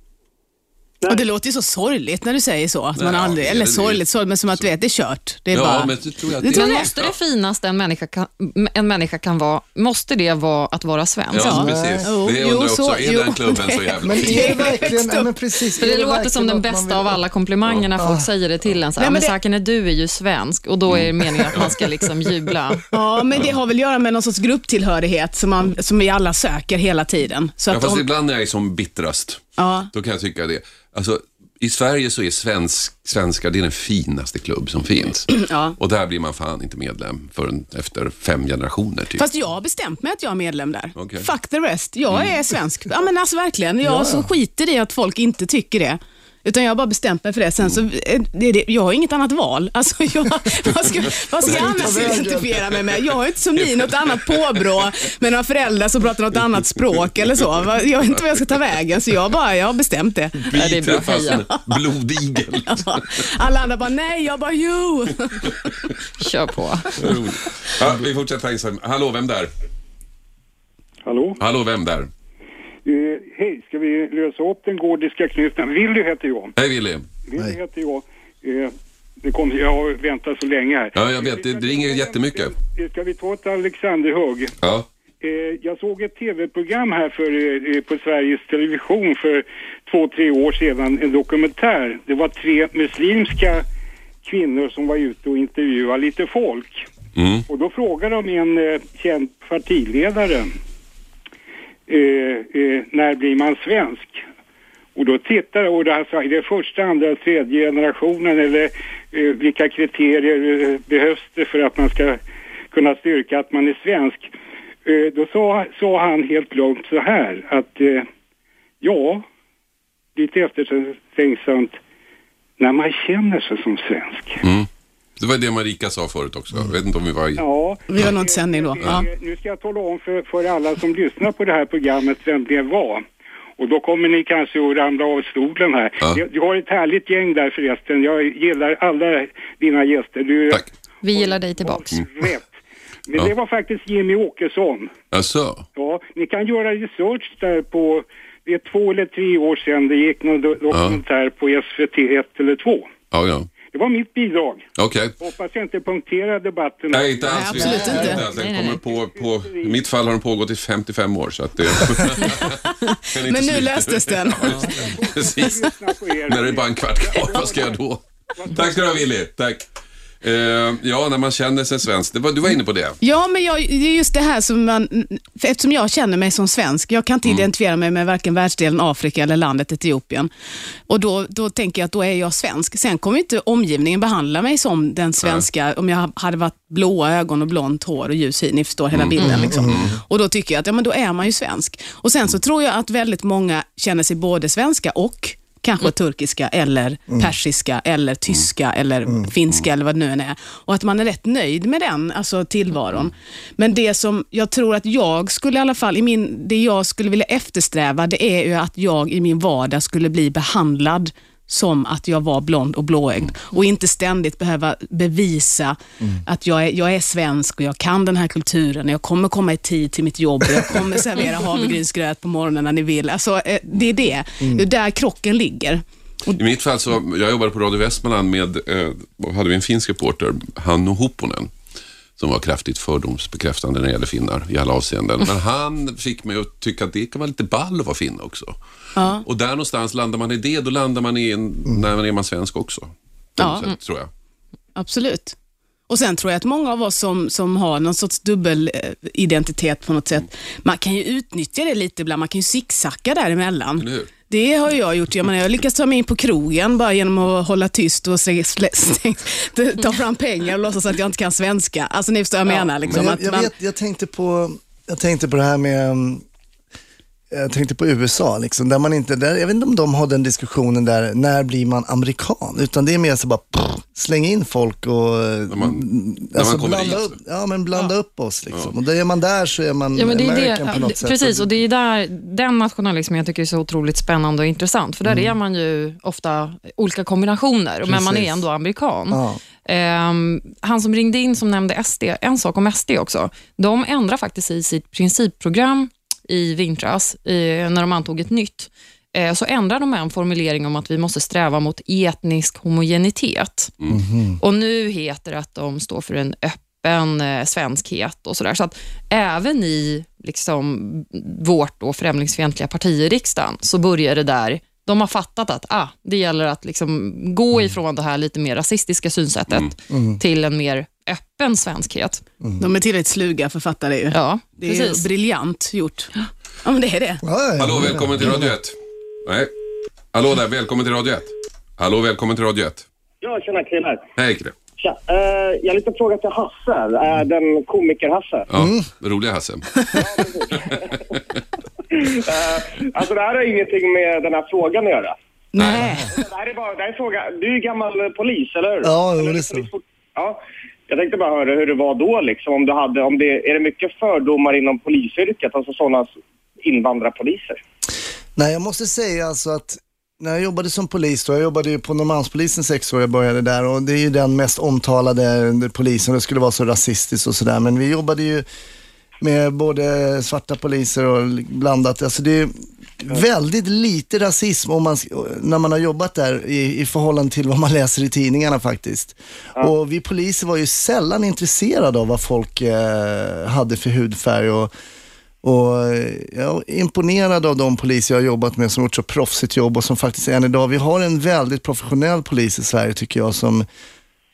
Och det låter ju så sorgligt när du säger så. Att man Nej, aldrig, eller det- sorgligt, sorgligt, men som att du vet, det är kört. Det är Ja, bara... men det tror jag att Det är. Men måste det finaste en människa kan, en människa kan vara, måste det vara att vara svensk? Ja, Ja. precis. Jo, det jo, undrar jag också. så- är jo. den klubben så jävla Men fin? är det verkligen, ja, men precis. För är det låter verkligen som den man bästa vill- av alla komplimanger när folk säger det till en. Så här, Nej, men men det- Saken, du är ju svensk och då är det meningen att man ska liksom jubla. Ja, men det har väl att göra med någon sorts grupptillhörighet som, man, som vi alla söker hela tiden. Så Ja, att fast om, ibland när jag är som bittrast, ja, då kan jag tycka det. Alltså, I Sverige så är svensk, svenskar det är den finaste klubb som finns. ja. Och där blir man fan inte medlem förrän efter fem generationer typ. Fast jag har bestämt mig att jag är medlem där. Mm. Fuck the rest. Jag är svensk. Ja, men alltså verkligen. Jag så skiter i att folk inte tycker det. Utan jag har bara bestämt mig för det. Sen så, eh, det, det, jag har inget annat val. Alltså jag, vad ska, vad ska jag annars identifiera mig med? Jag har inte som ni något annat påbrå med några föräldrar som pratar något annat språk eller så. Jag vet inte vad jag ska ta vägen, så jag, bara, jag har bestämt det. Ja, det är bra. Biter fast blodigel. Ja. Alla andra bara nej, jag bara jo. Kör på. Ja, vi fortsätter. Hallå, vem där? Hallå? Hallå, vem där? Eh, hej, ska vi lösa upp den gordiska knuten? Willy heter jag. Hej Willy. Willy heter jag. Eh, det kom, jag har väntat så länge här. Ja, jag vet. Det, ringer jättemycket. Eh, Ska vi ta ett Alexanderhugg? Ja. Eh, jag såg ett tv-program här för, eh, på Sveriges Television för två, tre år sedan, en dokumentär. Det var tre muslimska kvinnor som var ute och intervjuade lite folk. Mm. Och då frågade de en eh, känd partiledare, Eh, eh, när blir man svensk? Och då tittar och det alltså, är det första, andra, tredje generationen eller eh, vilka kriterier eh, behövs det för att man ska kunna styrka att man är svensk? Eh, då sa, sa han helt lugnt så här att eh, ja, lite eftertänksamt, när man känner sig som svensk. Mm. Det var det Marika sa förut också. Jag vet inte om vi var i... Ja, Vi har inte sändning då. Ja. Nu ska jag tala om för, för alla som lyssnar på det här programmet vem det var. Och då kommer ni kanske att ramla av stolen här. Ja. Du, du har ett härligt gäng där förresten. Jag gillar alla dina gäster. Du Tack. Vi gillar dig tillbaks. rätt. Men Ja. det var faktiskt Jimmy Åkesson. Alltså. Ja, ni kan göra research där på, det är två eller tre år sedan det gick någon do- dokumentär på SVT 1 eller 2. Ja, ja. Det var mitt bidrag. Okej. Hoppas jag inte punkterar debatten. Nej, inte alls. Nej, absolut inte. alls. Den Nej, nej, kommer på, på, I mitt fall har den pågått i 55 år. Så att det... Inte Men nu löstes den. Ja. Precis. När det är bara en kvart kvar, vad ska jag då? Tack ska du ha Willy. Tack. Eh, ja, när man känner sig svensk. Var, du var inne på det. Ja, men jag, det är just det här som man, eftersom jag känner mig som svensk, jag kan inte identifiera mig med varken världsdelen Afrika eller landet Etiopien. Och då, då tänker jag att då är jag svensk. Sen kommer inte omgivningen behandla mig som den svenska, om jag hade varit blåa ögon och blont hår och ljus hy, ni förstår hela bilden. Liksom. Och då tycker jag att ja, men då är man ju svensk. Och Sen så tror jag att väldigt många känner sig både svenska och kanske turkiska eller persiska eller tyska eller finska eller vad det nu än är. Och att man är rätt nöjd med den alltså tillvaron. Men det som jag tror att jag skulle i alla fall, i min, det jag skulle vilja eftersträva, det är ju att jag i min vardag skulle bli behandlad som att jag var blond och blåögd och inte ständigt behöva bevisa att jag är, jag är svensk och jag kan den här kulturen och jag kommer komma i tid till mitt jobb och jag kommer servera havregrynsgröt på morgonen när ni vill. Alltså, eh, det är det. Det är där krocken ligger. I mitt fall så, jag jobbade på Radio Västmanland med, eh, hade vi en finsk reporter, Hanno Hopponen, som var kraftigt fördomsbekräftande när det gäller finnar i alla avseenden. Men han fick mig att tycka att det kan vara lite ball att vara finne också. Ja. Och där någonstans landar man i det, då landar man i en, när man är man svensk också. Ja. sätt, tror jag. Absolut. Och Sen tror jag att många av oss som, som har någon sorts dubbelidentitet på något sätt, man kan ju utnyttja det lite ibland. Man kan ju zigzacka däremellan. Eller hur? Det har jag gjort. Jag, menar, jag har lyckats ta mig in på krogen bara genom att hålla tyst och slä, ta fram pengar och låtsas att jag inte kan svenska. Alltså ni förstår vad jag menar. Liksom, Men jag, att jag, man, vet, jag, tänkte på, jag tänkte på det här med, um, jag tänkte på USA, liksom, där man inte, där, jag vet inte om de har den diskussionen där, när blir man amerikan? Utan det är mer så bara pff, slänga in folk och när man- när man kommer blanda, dit. upp, ja, men blanda upp oss. Liksom. Och då är man där så är man Ja, men det är det, på något sätt. Precis, och det är där, den nationalismen jag tycker är så otroligt spännande och intressant. För där Mm. är man ju ofta olika kombinationer, men man är Precis. ändå amerikan. Ja. Ehm, han som ringde in som nämnde SD, en sak om SD också. De ändrar faktiskt i sitt principprogram i vintras, när de antog ett nytt, eh, så ändrar de en formulering om att vi måste sträva mot etnisk homogenitet. Och nu heter det att de står för en öppen eh, svenskhet och sådär. Så att även i liksom, vårt då, främlingsfientliga parti i riksdagen så börjar det där. De har fattat att ah, det gäller att liksom gå ifrån det här lite mer rasistiska synsättet till en mer öppen svenskhet. de är tillräckligt sluga författare ju. Ja, det är precis. briljant gjort. Ja, men det är det. Hallå, välkommen till Radio 1. Nej. Hallå där, välkommen till Radio 1. Hallå, välkommen till Radio 1. Ja, tjena killar. Hej Kille. Tja. Uh, jag har lite fråga till Hasse, uh, den komiker-Hasse. Ja, Mm. roliga Hasse. Uh, alltså det här har ingenting med den här frågan att göra. Nej. Det här är bara, det här är fråga, du är ju gammal polis, eller hur? Ja, jo, det är så. Ja. Jag tänkte bara höra hur det var då liksom, om du hade, om det, är det mycket fördomar inom polisyrket, alltså sådana invandrarpoliser? Nej, jag måste säga alltså att när jag jobbade som polis då, jag jobbade ju på Norrmalmspolisen sex år, jag började där och det är ju den mest omtalade polisen, det skulle vara så rasistiskt och sådär, men vi jobbade ju med både svarta poliser och blandat, alltså det är väldigt lite rasism om man, när man har jobbat där i, i förhållande till vad man läser i tidningarna faktiskt. Och vi poliser var ju sällan intresserade av vad folk eh, hade för hudfärg och och eh, jag är imponerad av de poliser jag har jobbat med som gjort så proffsigt jobb och som faktiskt än idag, vi har en väldigt professionell polis i Sverige tycker jag som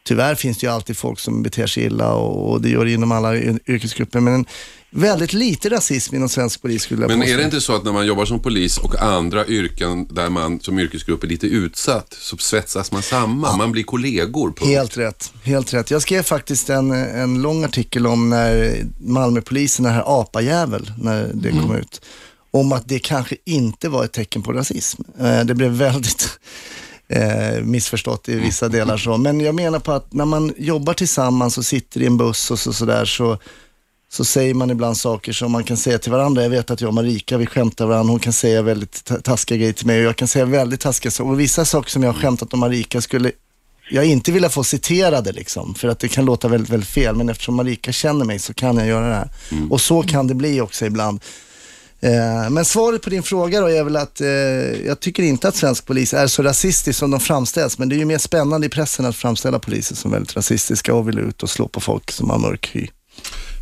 Tyvärr finns det ju alltid folk som beter sig illa och, och det gör det inom alla yrkesgrupper. Men en, väldigt lite rasism inom svensk polis skulle jag Men påstå. är det inte så att när man jobbar som polis och andra yrken där man som yrkesgrupp är lite utsatt så svetsas man samman, man blir kollegor. Punkt. Helt rätt, helt rätt. Jag skrev faktiskt en, en lång artikel om när Malmöpolisen, den här apajävel, när det kom ut. Om att det kanske inte var ett tecken på rasism. Eh, Det blev väldigt eh, missförstått i vissa delar så. Men jag menar på att när man jobbar tillsammans och sitter i en buss och så, så där så så säger man ibland saker som man kan säga till varandra. Jag vet att jag och Marika, vi skämtar varandra. Hon kan säga väldigt ta- taskiga grejer till mig och jag kan säga väldigt taskiga saker. Och vissa saker som jag har skämtat om Marika skulle jag inte vilja få citerade liksom, för att det kan låta väldigt, väldigt fel. Men eftersom Marika känner mig så kan jag göra det här. Och så kan det bli också ibland. Eh, men svaret på din fråga då är väl att eh, jag tycker inte att svensk polis är så rasistisk som de framställs. Men det är ju mer spännande i pressen att framställa poliser som väldigt rasistiska och vill ut och slå på folk som har mörk hy.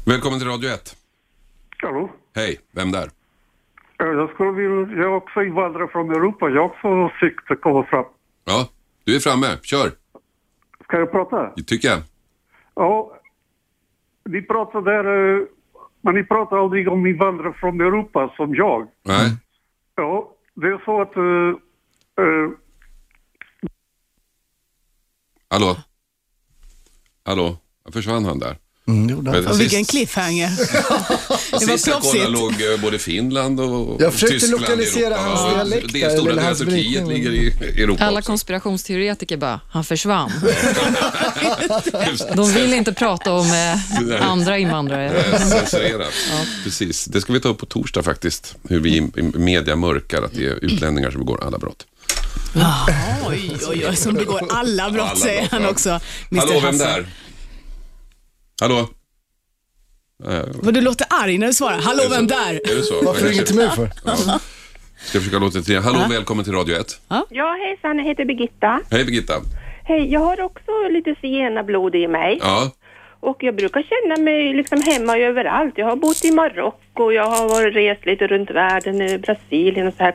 Välkommen till Radio 1. Hallå? Hej, vem där? Eh, Jag, skulle vilja, jag är också invandrare från Europa. Jag också sikte komma fram. Ja, du är framme. Kör, Ska jag prata? det tycker jag. Ja, ni pratar där, eh, men ni pratar aldrig om invandrare från Europa som jag. Nej. Ja, det är så att... eh, eh, Hallå? Hallå? Försvann han där? Mm. Men Och vilken cliffhanger. det var proffsigt. låg eh, både Finland och Jag försökte Tyskland lokalisera Europa. hans Ja, dialekt Det där, stora eller delar Turkiet ligger i Europa Alla också. konspirationsteoretiker bara, han försvann. De vill inte prata om eh, andra invandrare. Censurerat. Precis. Det ska vi ta upp på torsdag faktiskt. Hur vi i media mörkar att det är utlänningar som begår alla brott. Oj, oj, oj, som begår alla brott Alla säger brott, han ja. också. Mr. Hallå, vem där? Hallå? Eh, Vad du låter arg när du svarar. Hallå, är det vem så? där? Är det så? Varför ringer kanske- till mig för? Ja. Ska jag försöka låta till. Hallå, välkommen till Radio 1. Ja, hejsan, jag heter Birgitta. Hej Birgitta. Hej, jag har också lite zigenarblod i mig. Ja, Och jag brukar känna mig liksom hemma överallt. Jag har bott i Marocko, jag har varit rest lite runt världen, i Brasilien och så här.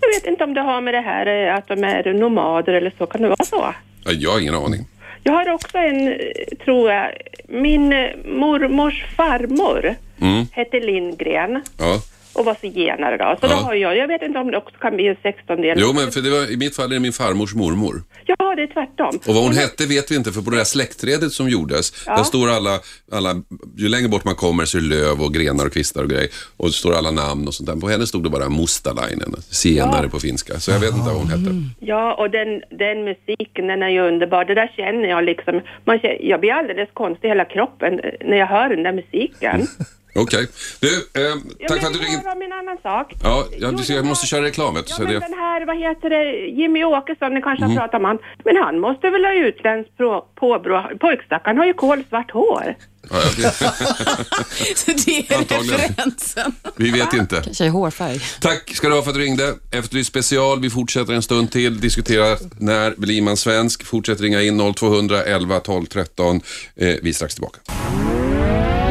Jag vet inte om det har med det här eh, att de är nomader eller så. Kan det vara så? Ja, jag har ingen aning. Jag har också en, tror jag, min mormors farmor Mm. hette Lindgren. Ja. Och vara zigenare då. Så Ja. då har jag, jag vet inte om det också kan bli en sextondel. Jo, men för det var, i mitt fall är det min farmors mormor. Ja, det är tvärtom. Och vad hon hette vet vi inte, för på det där släktträdet som gjordes, Ja. där står alla, alla, ju längre bort man kommer så är det löv och grenar och kvistar och grejer. Och det står alla namn och sånt där. På henne stod det bara Mustalainen, zigenare på finska. Så jag vet inte vad hon hette. Ja, och den, den musiken, den är ju underbar. Det där känner jag liksom. Man känner, jag blir alldeles konstig i hela kroppen när jag hör den där musiken. Okej. Du, eh, Ja, tack för att du ringde. om en annan sak. Ja, ja du ser, jag måste köra reklam. vet du, Ja, så men det, den här, vad heter det, Jimmy Åkesson, ni kanske har pratat om han. Men han måste väl ha utländskt på- påbrå. Pojkstackaren har ju kolsvart hår. ja, ja, Så det är Antagligen. referensen. vi vet inte. Kanske hårfärg. Tack ska du ha för att du ringde. Efterlyst special. Vi fortsätter en stund till. Diskutera när blir man svensk. Fortsätt ringa in 0200 11 12 13. Eh, vi är strax tillbaka.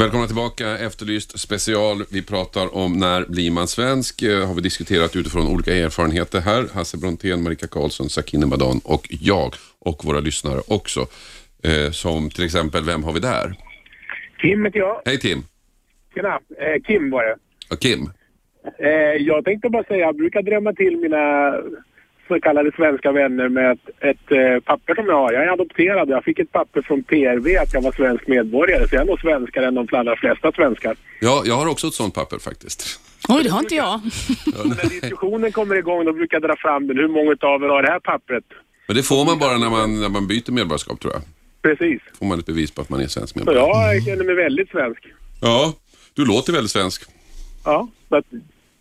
Välkomna tillbaka, Efterlyst special. Vi pratar om när blir man svensk. Eh, har vi diskuterat utifrån olika erfarenheter här. Hasse Brontén, Marika Karlsson, Sakine Badan och jag och våra lyssnare också. Eh, som till exempel, vem har vi där? Kim heter jag. Hej Tim. Tjena. Eh, Kim var det. Och Kim. Eh, jag tänkte bara säga, jag brukar drömma till mina så kallade svenska vänner med ett, ett eh, papper som jag har. Jag är adopterad jag fick ett papper från PRV att jag var svensk medborgare. Så jag är nog svenskare än de allra flesta svenskar. Ja, jag har också ett sånt papper faktiskt. Oj, det har inte jag. När diskussionen kommer igång då brukar jag dra fram den. Hur många av er har det här pappret? Men det får man bara när man, när man byter medborgarskap tror jag. Precis. Får man ett bevis på att man är svensk Så medborgare. jag känner mig väldigt svensk. Ja, du låter väldigt svensk. Ja,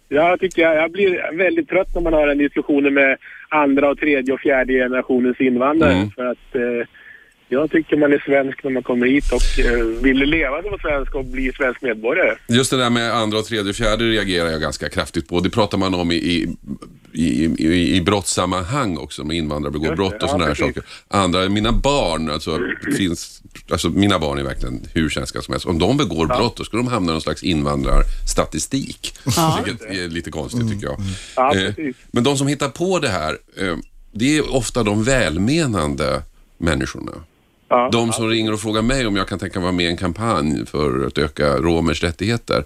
jag tycker jag, jag blir väldigt trött när man har den diskussionen med andra och tredje och fjärde generationens invandrare. Mm. För att eh, jag tycker man är svensk när man kommer hit och eh, vill leva som svensk och bli svensk medborgare. Just det där med andra, och tredje och fjärde reagerar jag ganska kraftigt på. Det pratar man om i, i, i, i, i brottssammanhang också, med invandrare begår brott och ja, sådana här saker. Andra, mina barn, alltså, finns, alltså mina barn är verkligen hur svenska som helst. Om de begår brott, då ska de hamna i någon slags invandrarstatistik. Ja. Vilket är lite konstigt tycker jag. Ja, Eh. Men de som hittar på det här, eh, det är ofta de välmenande människorna. Ja, De som ringer och frågar mig om jag kan tänka vara med i en kampanj för att öka romers rättigheter.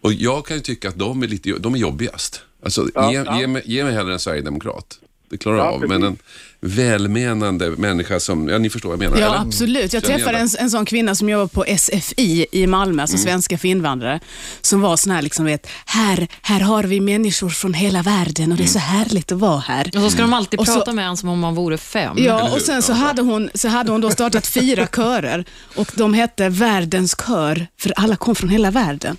Och jag kan ju tycka att de är, lite, de är jobbigast. Alltså, Ja, ge, ja. Ge, mig, ge mig hellre en sverigedemokrat. Det klarar Ja, jag av. Men en välmenande människa som, ja ni förstår vad jag menar. Ja, eller? absolut. Jag Känner träffade en, en sån kvinna som jobbar på SFI i Malmö, alltså svenska för invandrare, som var sån här, liksom, vet, här, här har vi människor från hela världen och det är så härligt att vara här. Och så ska de alltid Och så- prata med en som om man vore fem. Ja, och sen så hade, hon, så hade hon då startat fyra körer och de hette Världens kör, för alla kom från hela världen.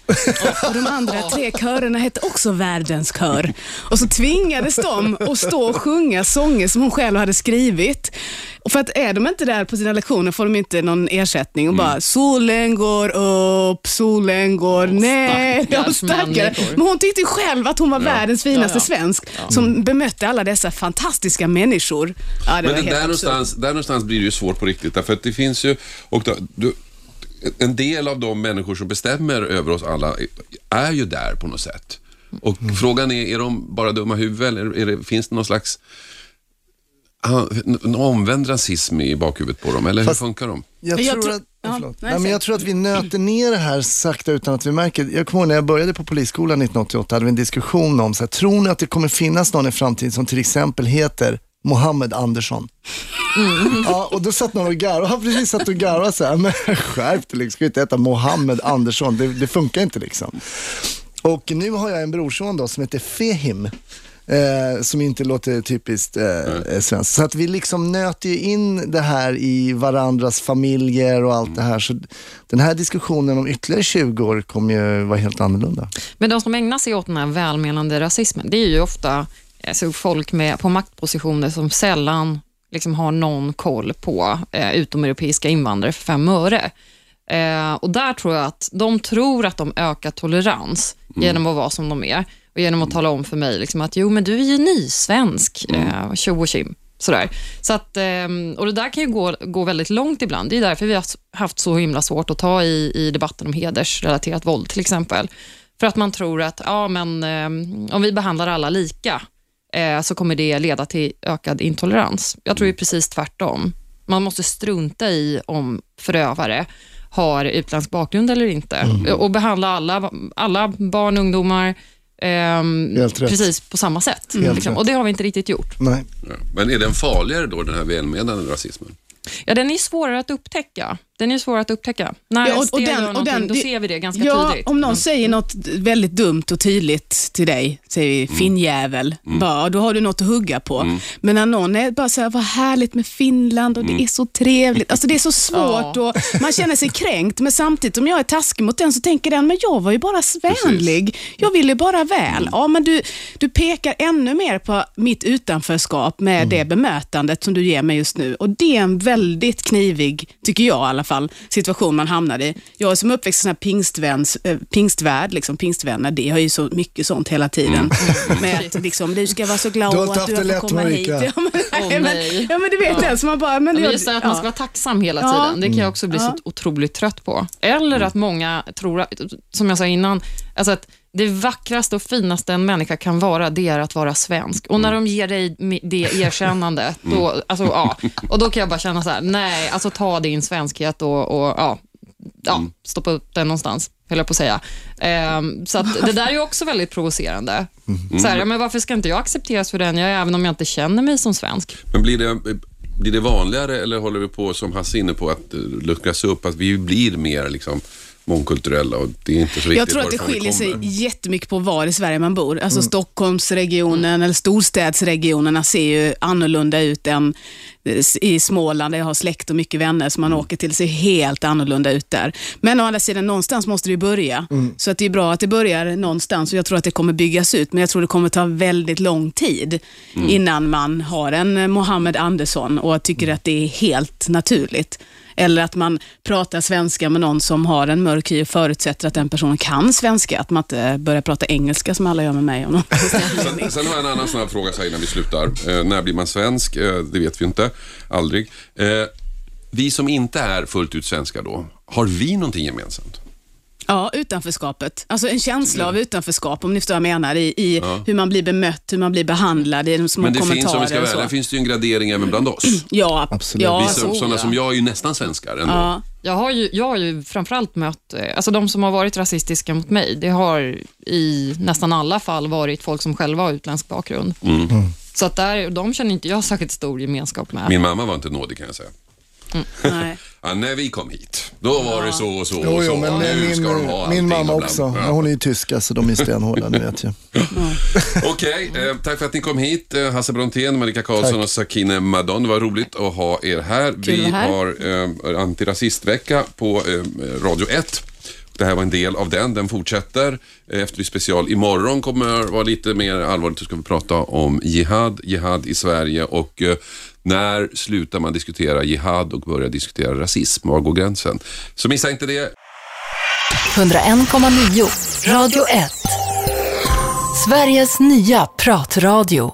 Och de andra tre körerna hette också Världens kör. Och så tvingades de att stå och sjunga sånger som hon själv hade skrivit. Och för att är de inte där på sina lektioner får de inte någon ersättning och Mm. bara solen går upp, solen går ner. stackars Ja, stackare. Men hon tyckte själv att hon var världens finaste Ja, ja. svensk som bemötte alla dessa fantastiska människor. Ja, det Men var det där, någonstans, där någonstans blir det ju svårt på riktigt. Därför att det finns ju, och då, du, en del av de människor som bestämmer över oss alla är ju där på något sätt. Och Mm. frågan är, är de bara dumma huvuden eller är det, finns det någon slags en omvänd rasism i bakhuvudet på dem? Eller Fast- hur funkar de? Jag Jag tror, att, ja, nej, nej, men jag tror att vi nöter ner det här sakta utan att vi märker. Jag kommer ihåg när jag började på polisskolan 1988 hade vi en diskussion om, så här, tror ni att det kommer finnas någon i framtiden som till exempel heter Mohammed Andersson? Ja, och då satt någon och garvade, och han precis satt och garvade så här, men skärp dig, liksom, ska inte heta Mohammed Andersson, det, det funkar inte liksom. Och nu har jag en brorson då som heter Fehim. Eh, som inte låter typiskt eh, svenskt. Så att vi liksom nöter ju in det här i varandras familjer och allt det här. Så den här diskussionen om ytterligare 20 år kommer ju vara helt annorlunda. Men de som ägnar sig åt den här välmenande rasismen, det är ju ofta alltså, folk med, på maktpositioner som sällan liksom, har någon koll på eh, utomeuropeiska invandrare för fem öre. Eh, och där tror jag att de tror att de ökar tolerans genom att vara som de är och genom att tala om för mig liksom, att jo, men du är ju nysvensk, eh, tjo och tjim. Sådär. Så att, ehm, och det där kan ju gå, gå väldigt långt ibland. Det är därför vi har haft så himla svårt att ta i, i debatten om hedersrelaterat våld till exempel. För att man tror att ja, men, ehm, om vi behandlar alla lika eh, så kommer det leda till ökad intolerans. Jag tror ju precis tvärtom. Man måste strunta i om förövare har utländsk bakgrund eller inte och behandla alla, alla barn och ungdomar ehm, Helt rätt. precis på samma sätt. Helt Liksom. Och det har vi inte riktigt gjort. Nej. Ja. Men är den farligare då, den här välmenande rasismen? Ja, den är svårare att upptäcka. Den är svårare att upptäcka. När Ja, och- och den- och den- då ser vi det ganska Ja, tydligt. om någon säger något väldigt dumt och tydligt till dig, säger vi finnjävel, bara, då har du något att hugga på. Men när någon är bara säger vad härligt med Finland och det är så trevligt. Alltså det är så svårt och man känner sig kränkt, men samtidigt om jag är taskig mot den så tänker den, men jag var ju bara vänlig. Jag ville bara väl. Ja, men du, du pekar ännu mer på mitt utanförskap med det bemötandet som du ger mig just nu. Och det är en väldigt knivig, tycker jag i alla fall, situation man hamnar i. Jag är som uppväxt i sån här pingstväns, äh, pingstvärld, liksom, pingstvänner, det har ju så mycket sånt hela tiden. Med att liksom, du ska vara så glad Du att du har fått komma hit. Ja, men, men, nej. ja, men du vet det, så man bara... Men, Men jag- just det att man ska ja. vara tacksam hela Ja. tiden, det kan jag också bli Ja. så otroligt trött på. Eller att många tror, att, som jag sa innan, alltså att det vackraste och finaste en människa kan vara, det är att vara svensk. Och när de ger dig det erkännandet, då, alltså, ja, och då kan jag bara känna så här, nej, alltså ta din svenskhet och, och ja, ja, stoppa upp den någonstans, höll jag på att säga. Ehm, så att det där är ju också väldigt provocerande. Så här, ja, men varför ska inte jag accepteras för den jag är, även om jag inte känner mig som svensk? Men blir det, blir det vanligare eller håller vi på, som Hasse inne på, att eh, luckras upp? Att vi blir mer liksom, mångkulturella och det är inte så viktigt Jag tror att det skiljer sig jättemycket på var i Sverige man bor. Alltså Stockholmsregionen eller storstädsregionerna ser ju annorlunda ut än eh, i Småland där jag har släkt och mycket vänner som man åker till. ser helt annorlunda ut där. Men å andra sidan, någonstans måste det börja. Så att det är bra att det börjar någonstans och jag tror att det kommer byggas ut. Men jag tror det kommer ta väldigt lång tid innan man har en Mohammed Andersson och tycker att det är helt naturligt. Eller att man pratar svenska med någon som har en mörk hy och förutsätter att den personen kan svenska. Att man inte börjar prata engelska som alla gör med mig. Och någon. Sen, sen har jag en annan sån här fråga så här innan vi slutar. Eh, när blir man svensk? Eh, det vet vi inte. Aldrig. Eh, vi som inte är fullt ut svenska då, har vi någonting gemensamt? Ja, utanförskapet. Alltså en känsla av utanförskap, om ni förstår vad jag menar, i, i hur man blir bemött, hur man blir behandlad, i de små Men det kommentarer finns, om vi ska vara finns det ju en gradering även bland oss. Ja, Absolut. ja, vi som, så, sådana ja. som jag är ju nästan svenskar ändå. Ja. Jag har ju, jag har ju framförallt mött, eh, alltså de som har varit rasistiska mot mig, det har i nästan alla fall varit folk som själva har utländsk bakgrund. Mm. Så att där, de känner inte jag särskilt stor gemenskap med. Min mamma var inte nådig kan jag säga. Nej. Ja, när vi kom hit, då var det så och så och så. jo, men nu min, ska de ha allting min mamma också. Men hon är ju tyska så de är stenhårda, det vet jag. Okej, eh, tack för att ni kom hit. Eh, Hasse Brontén, Marika Karlsson och Sakine Madon. Det var roligt att ha er här. vi vara här. har eh, antirasistvecka på eh, Radio 1. Det här var en del av den. Den fortsätter. Eh, Efterlyst special imorgon kommer vara lite mer allvarligt. Då ska vi prata om jihad, jihad i Sverige och eh, när slutar man diskutera jihad och börjar diskutera rasism? Var går gränsen? Så missa inte det. 101,9 Radio 1. Sveriges nya pratradio.